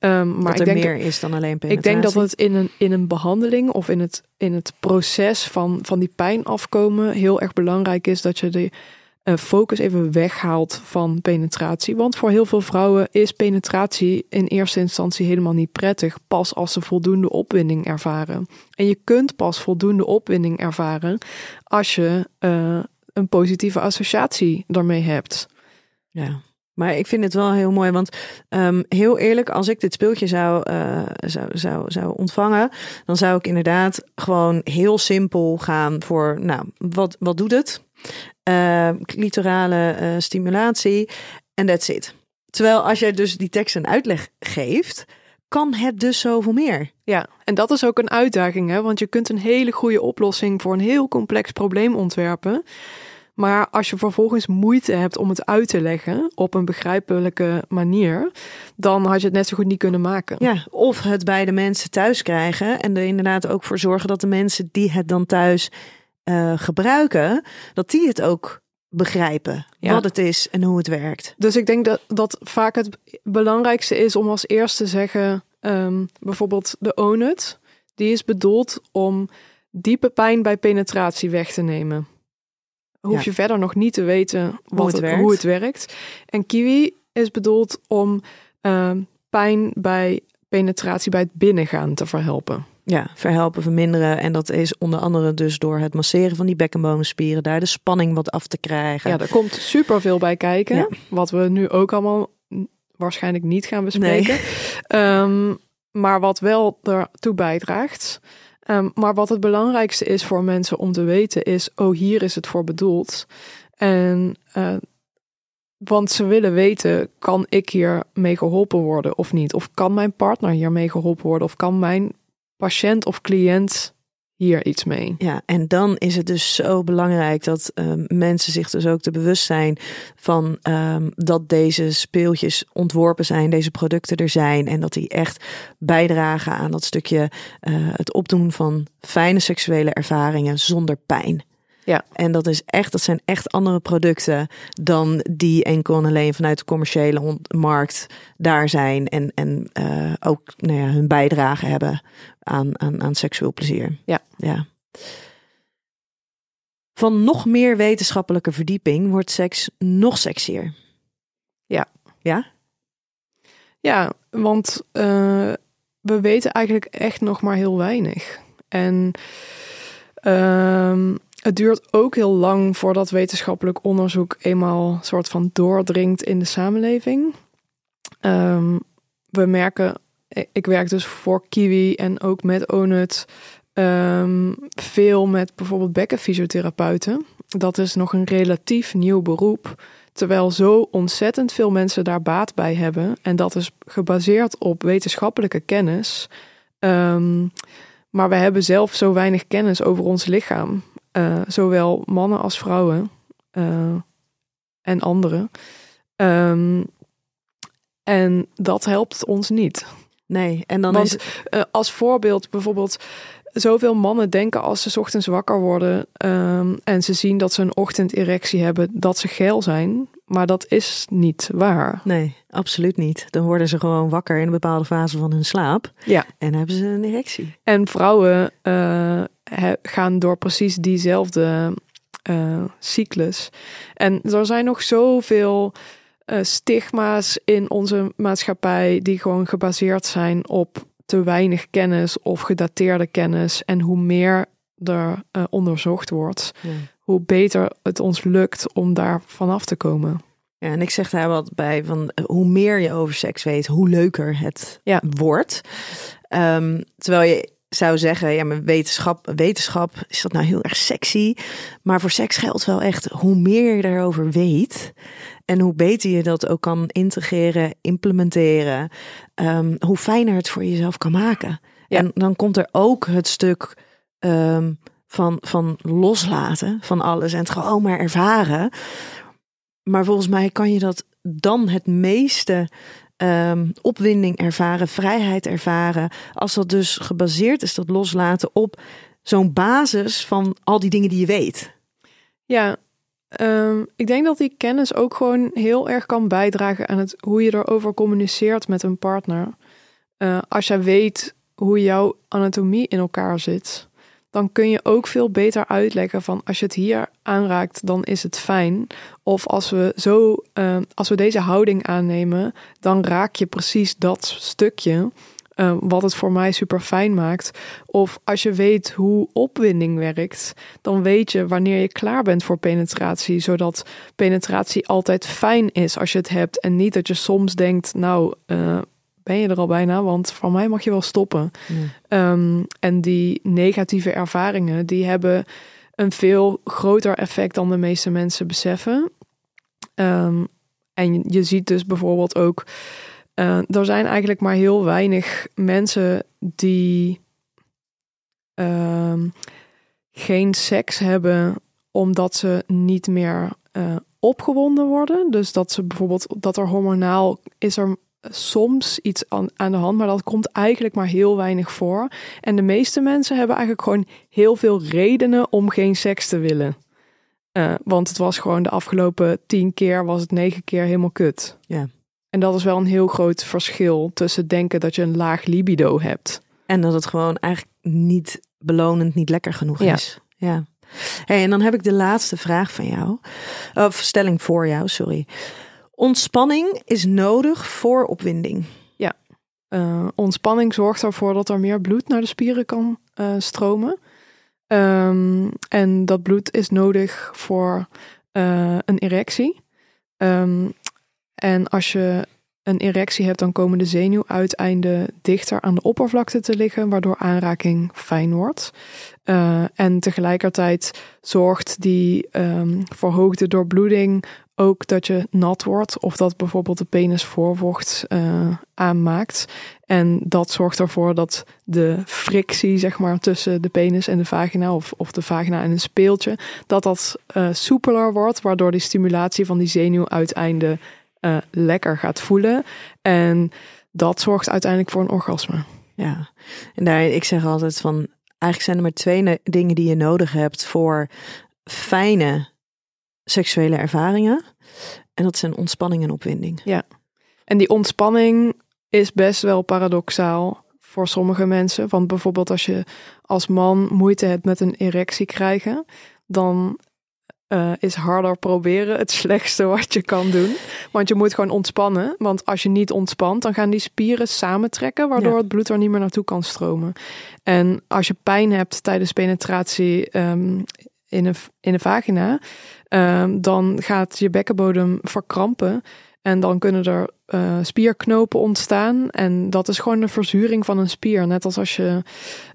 Um, maar dat er ik denk, meer is dan alleen penetratie. Ik denk dat het in een, in een behandeling of in het, in het proces van, van die pijn afkomen heel erg belangrijk is dat je de uh, focus even weghaalt van penetratie. Want voor heel veel vrouwen is penetratie in eerste instantie helemaal niet prettig, pas als ze voldoende opwinding ervaren. En je kunt pas voldoende opwinding ervaren als je uh, een positieve associatie daarmee hebt. Ja. Maar ik vind het wel heel mooi, want um, heel eerlijk, als ik dit speeltje zou, uh, zou, zou, zou ontvangen, dan zou ik inderdaad gewoon heel simpel gaan voor, nou, wat, wat doet het? Uh, stimulatie en that's it. Terwijl als jij dus die tekst een uitleg geeft, kan het dus zoveel meer. Ja, en dat is ook een uitdaging, hè? want je kunt een hele goede oplossing voor een heel complex probleem ontwerpen. Maar als je vervolgens moeite hebt om het uit te leggen op een begrijpelijke manier, dan had je het net zo goed niet kunnen maken. Ja, of het bij de mensen thuis krijgen en er inderdaad ook voor zorgen dat de mensen die het dan thuis uh, gebruiken, dat die het ook begrijpen ja. wat het is en hoe het werkt. Dus ik denk dat dat vaak het belangrijkste is om als eerste te zeggen, um, bijvoorbeeld de Onut, die is bedoeld om diepe pijn bij penetratie weg te nemen. Hoef ja. je verder nog niet te weten wat hoe, het, het hoe, het, werkt. En Kiwi is bedoeld om uh, pijn bij penetratie bij het binnengaan te verhelpen. Ja, verhelpen, verminderen. En dat is onder andere dus door het masseren van die bekkenbodemspieren, daar de spanning wat af te krijgen. Ja, er komt super veel bij kijken. Ja. Wat we nu ook allemaal waarschijnlijk niet gaan bespreken. Nee. Um, maar wat wel ertoe bijdraagt. Um, maar wat het belangrijkste is voor mensen om te weten is, oh hier is het voor bedoeld. En uh, want ze willen weten, kan ik hier mee geholpen worden of niet? Of kan mijn partner hiermee geholpen worden? Of kan mijn patiënt of cliënt hier iets mee. Ja, en dan is het dus zo belangrijk dat um, mensen zich dus ook te bewust zijn van um, dat deze speeltjes ontworpen zijn, deze producten er zijn en dat die echt bijdragen aan dat stukje uh, het opdoen van fijne seksuele ervaringen zonder pijn. Ja. En dat is echt, dat zijn echt andere producten dan die enkel en alleen vanuit de commerciële markt daar zijn en, en uh, ook nou ja, hun bijdrage hebben aan, aan, aan seksueel plezier. Ja. ja. Van nog meer wetenschappelijke verdieping wordt seks nog sexier. Ja. Ja? Ja, want uh, we weten eigenlijk echt nog maar heel weinig. En uh, het duurt ook heel lang voordat wetenschappelijk onderzoek eenmaal soort van doordringt in de samenleving. Um, we merken, ik werk dus voor Kiwi en ook met Onut um, veel met bijvoorbeeld bekkenfysiotherapeuten. Dat is nog een relatief nieuw beroep. Terwijl zo ontzettend veel mensen daar baat bij hebben. En dat is gebaseerd op wetenschappelijke kennis. Um, maar we hebben zelf zo weinig kennis over ons lichaam. Eh, zowel mannen als vrouwen eh, en anderen. Ehm, en dat helpt ons niet. Nee, en dan Want is eh, als voorbeeld bijvoorbeeld, zoveel mannen denken als ze 's ochtends wakker worden ehm, en ze zien dat ze een ochtenderectie hebben, dat ze geil zijn. Maar dat is niet waar. Nee, absoluut niet. Dan worden ze gewoon wakker in een bepaalde fase van hun slaap. Ja. En hebben ze een erectie. En vrouwen gaan door precies diezelfde eh, cyclus. En er zijn nog zoveel eh, stigma's in onze maatschappij die gewoon gebaseerd zijn op te weinig kennis of gedateerde kennis. En hoe meer er eh, onderzocht wordt, Ja. hoe beter het ons lukt om daar vanaf te komen. Ja, en ik zeg daar wat bij van hoe meer je over seks weet, hoe leuker het Ja. wordt. Ehm, terwijl je zou zeggen, ja, maar wetenschap, wetenschap, is dat nou heel erg sexy? Maar voor seks geldt wel echt, hoe meer je daarover weet en hoe beter je dat ook kan integreren, implementeren, ehm, hoe fijner het voor jezelf kan maken. Ja. En dan komt er ook het stuk ehm, van, van loslaten van alles en het gewoon maar ervaren. Maar volgens mij kan je dat dan het meeste ehm, opwinding ervaren, vrijheid ervaren. Als dat dus gebaseerd is, dat loslaten op zo'n basis van al die dingen die je weet. Ja, ehm, ik denk dat die kennis ook gewoon heel erg kan bijdragen aan het hoe je erover communiceert met een partner. Eh, als jij weet hoe jouw anatomie in elkaar zit, dan kun je ook veel beter uitleggen van als je het hier aanraakt, dan is het fijn. Of als we zo, eh, als we deze houding aannemen, dan raak je precies dat stukje. eh, wat het voor mij super fijn maakt. Of als je weet hoe opwinding werkt, dan weet je wanneer je klaar bent voor penetratie. Zodat penetratie altijd fijn is als je het hebt. En niet dat je soms denkt, nou, eh, ben je er al bijna? Want van mij mag je wel stoppen. Ehm, en die negatieve ervaringen, die hebben een veel groter effect dan de meeste mensen beseffen. Ehm, en je- ziet dus bijvoorbeeld ook, eh, er zijn eigenlijk maar heel weinig mensen die ehm, geen seks hebben omdat ze niet meer eh, opgewonden worden. Dus dat ze bijvoorbeeld dat er hormonaal is er soms iets aan, aan de hand, maar dat komt eigenlijk maar heel weinig voor. En de meeste mensen hebben eigenlijk gewoon heel veel redenen om geen seks te willen. Eh, want het was gewoon de afgelopen tien keer, was het negen keer helemaal kut. Ja. En dat is wel een heel groot verschil tussen denken dat je een laag libido hebt. En dat het gewoon eigenlijk niet belonend, niet lekker genoeg Ja. is. Ja. Hey, en dan heb ik de laatste vraag van jou. Of stelling voor jou, sorry. Ontspanning is nodig voor opwinding. Eh, ontspanning zorgt ervoor dat er meer bloed naar de spieren kan eh, stromen. Ehm, en dat bloed is nodig voor eh, een erectie. Ehm, en als je een erectie hebt, dan komen de zenuwuiteinden dichter aan de oppervlakte te liggen, waardoor aanraking fijn wordt. En tegelijkertijd zorgt die ehm, verhoogde doorbloeding ook dat je nat wordt of dat bijvoorbeeld de penis voorvocht eh, aanmaakt. En dat zorgt ervoor dat de frictie, zeg maar, tussen de penis en de vagina, of, of de vagina en een speeltje, dat dat eh, soepeler wordt, waardoor die stimulatie van die zenuwuiteinden eh lekker gaat voelen. En dat zorgt uiteindelijk voor een orgasme. Ja. En daar, ik zeg altijd van, eigenlijk zijn er maar twee dingen die je nodig hebt voor fijne seksuele ervaringen. En dat zijn ontspanning en opwinding. En die ontspanning is best wel paradoxaal voor sommige mensen. Want bijvoorbeeld als je als man moeite hebt met een erectie krijgen, dan eh, is harder proberen het slechtste wat je kan doen. Want je moet gewoon ontspannen. Want als je niet ontspant, dan gaan die spieren samentrekken, waardoor Ja. het bloed er niet meer naartoe kan stromen. En als je pijn hebt tijdens penetratie ehm, in, een, in een vagina, ehm, dan gaat je bekkenbodem verkrampen. En dan kunnen er uh, spierknopen ontstaan. En dat is gewoon een verzuring van een spier. Net als als je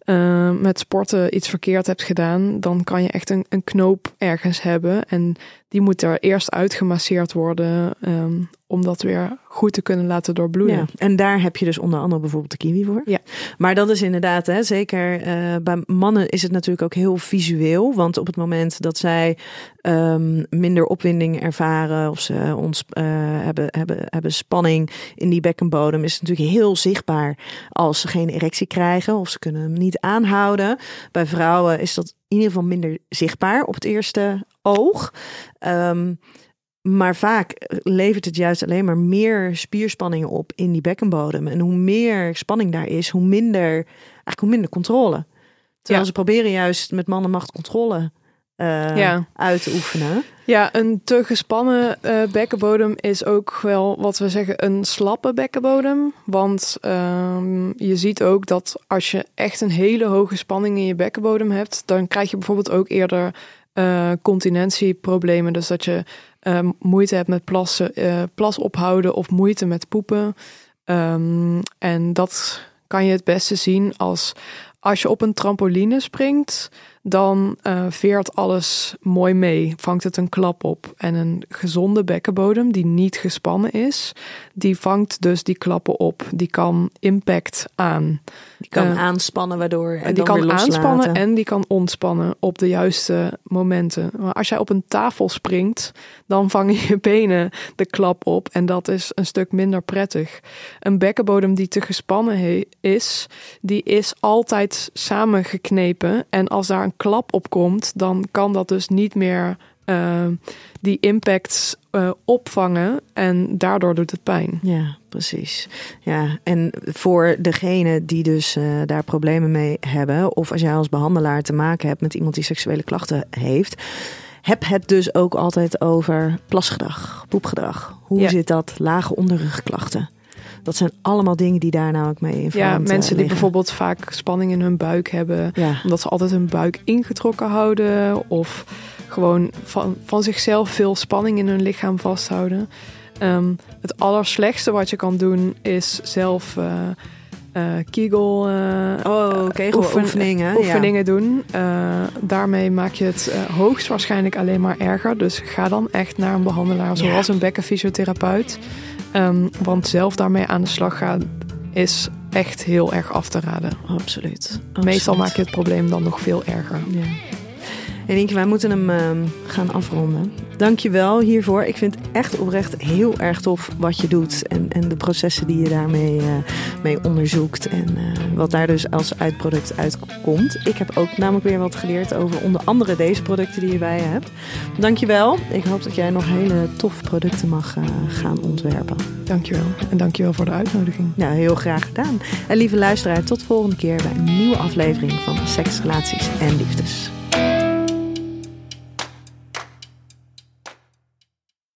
uh, met sporten iets verkeerd hebt gedaan, dan kan je echt een, een knoop ergens hebben. En die moet er eerst uitgemasseerd worden um, om dat weer goed te kunnen laten doorbloeien. Ja, en daar heb je dus onder andere bijvoorbeeld de kiwi voor. Ja. Maar dat is inderdaad, hè, zeker uh, bij mannen is het natuurlijk ook heel visueel. Want op het moment dat zij um, minder opwinding ervaren of ze ons hebben, hebben, hebben spanning in die bekkenbodem, is natuurlijk heel zichtbaar als ze geen erectie krijgen of ze kunnen hem niet aanhouden. Bij vrouwen is dat in ieder geval minder zichtbaar op het eerste oog. Um, maar vaak levert het juist alleen maar meer spierspanningen op in die bekkenbodem. En hoe meer spanning daar is, hoe minder, eigenlijk hoe minder controle. Terwijl ze proberen juist met mannen macht controle uh, ja. uit te oefenen. Ja, een te gespannen uh, bekkenbodem is ook wel wat we zeggen een slappe bekkenbodem. Want um, je ziet ook dat als je echt een hele hoge spanning in je bekkenbodem hebt, dan krijg je bijvoorbeeld ook eerder uh, continentieproblemen. Dus dat je uh, moeite hebt met plassen, plas ophouden of moeite met poepen. Um, en dat kan je het beste zien als als je op een trampoline springt, dan uh, veert alles mooi mee. Vangt het een klap op. En een gezonde bekkenbodem die niet gespannen is, die vangt dus die klappen op. Die kan impact aan. Die kan uh, aanspannen waardoor. En die kan aanspannen en die kan ontspannen op de juiste momenten. Maar als jij op een tafel springt, dan vangen je benen de klap op. En dat is een stuk minder prettig. Een bekkenbodem die te gespannen is, die is altijd samengeknepen. En als daar een klap op komt, dan kan dat dus niet meer uh, die impacts uh, opvangen en daardoor doet het pijn. Ja, precies. Ja, en voor degene die dus uh, daar problemen mee hebben, of als jij als behandelaar te maken hebt met iemand die seksuele klachten heeft, heb het dus ook altijd over plasgedrag, poepgedrag. Hoe ja. zit dat? Lage onderrugklachten. Dat zijn allemaal dingen die daar nou ook mee in Ja, mensen die bijvoorbeeld vaak spanning in hun buik hebben. Ja. Omdat ze altijd hun buik ingetrokken houden. Of gewoon van, van zichzelf veel spanning in hun lichaam vasthouden. Um, het allerslechtste wat je kan doen is zelf uh, uh, kegel, uh, oh, kegel oefen, oefeningen, oefeningen ja. doen. daarmee maak je het hoogstwaarschijnlijk alleen maar erger. Dus ga dan echt naar een behandelaar, zoals ja. een bekkenfysiotherapeut. Um, want zelf daarmee aan de slag gaan is echt heel erg af te raden. Absoluut. Absoluut. Meestal maak je het probleem dan nog veel erger. Ja. En Inke, wij moeten hem uh, gaan afronden. Dank je wel hiervoor. Ik vind het echt oprecht heel erg tof wat je doet. En, en de processen die je daarmee uh, mee onderzoekt. En uh, wat daar dus als uitproduct uitkomt. Ik heb ook namelijk weer wat geleerd over onder andere deze producten die je bij je hebt. Dank je wel. Ik hoop dat jij nog hele toffe producten mag uh, gaan ontwerpen. Dank je wel. En dank je wel voor de uitnodiging. Ja, heel graag gedaan. En lieve luisteraar, tot volgende keer bij een nieuwe aflevering van Seks, Relaties en Liefdes.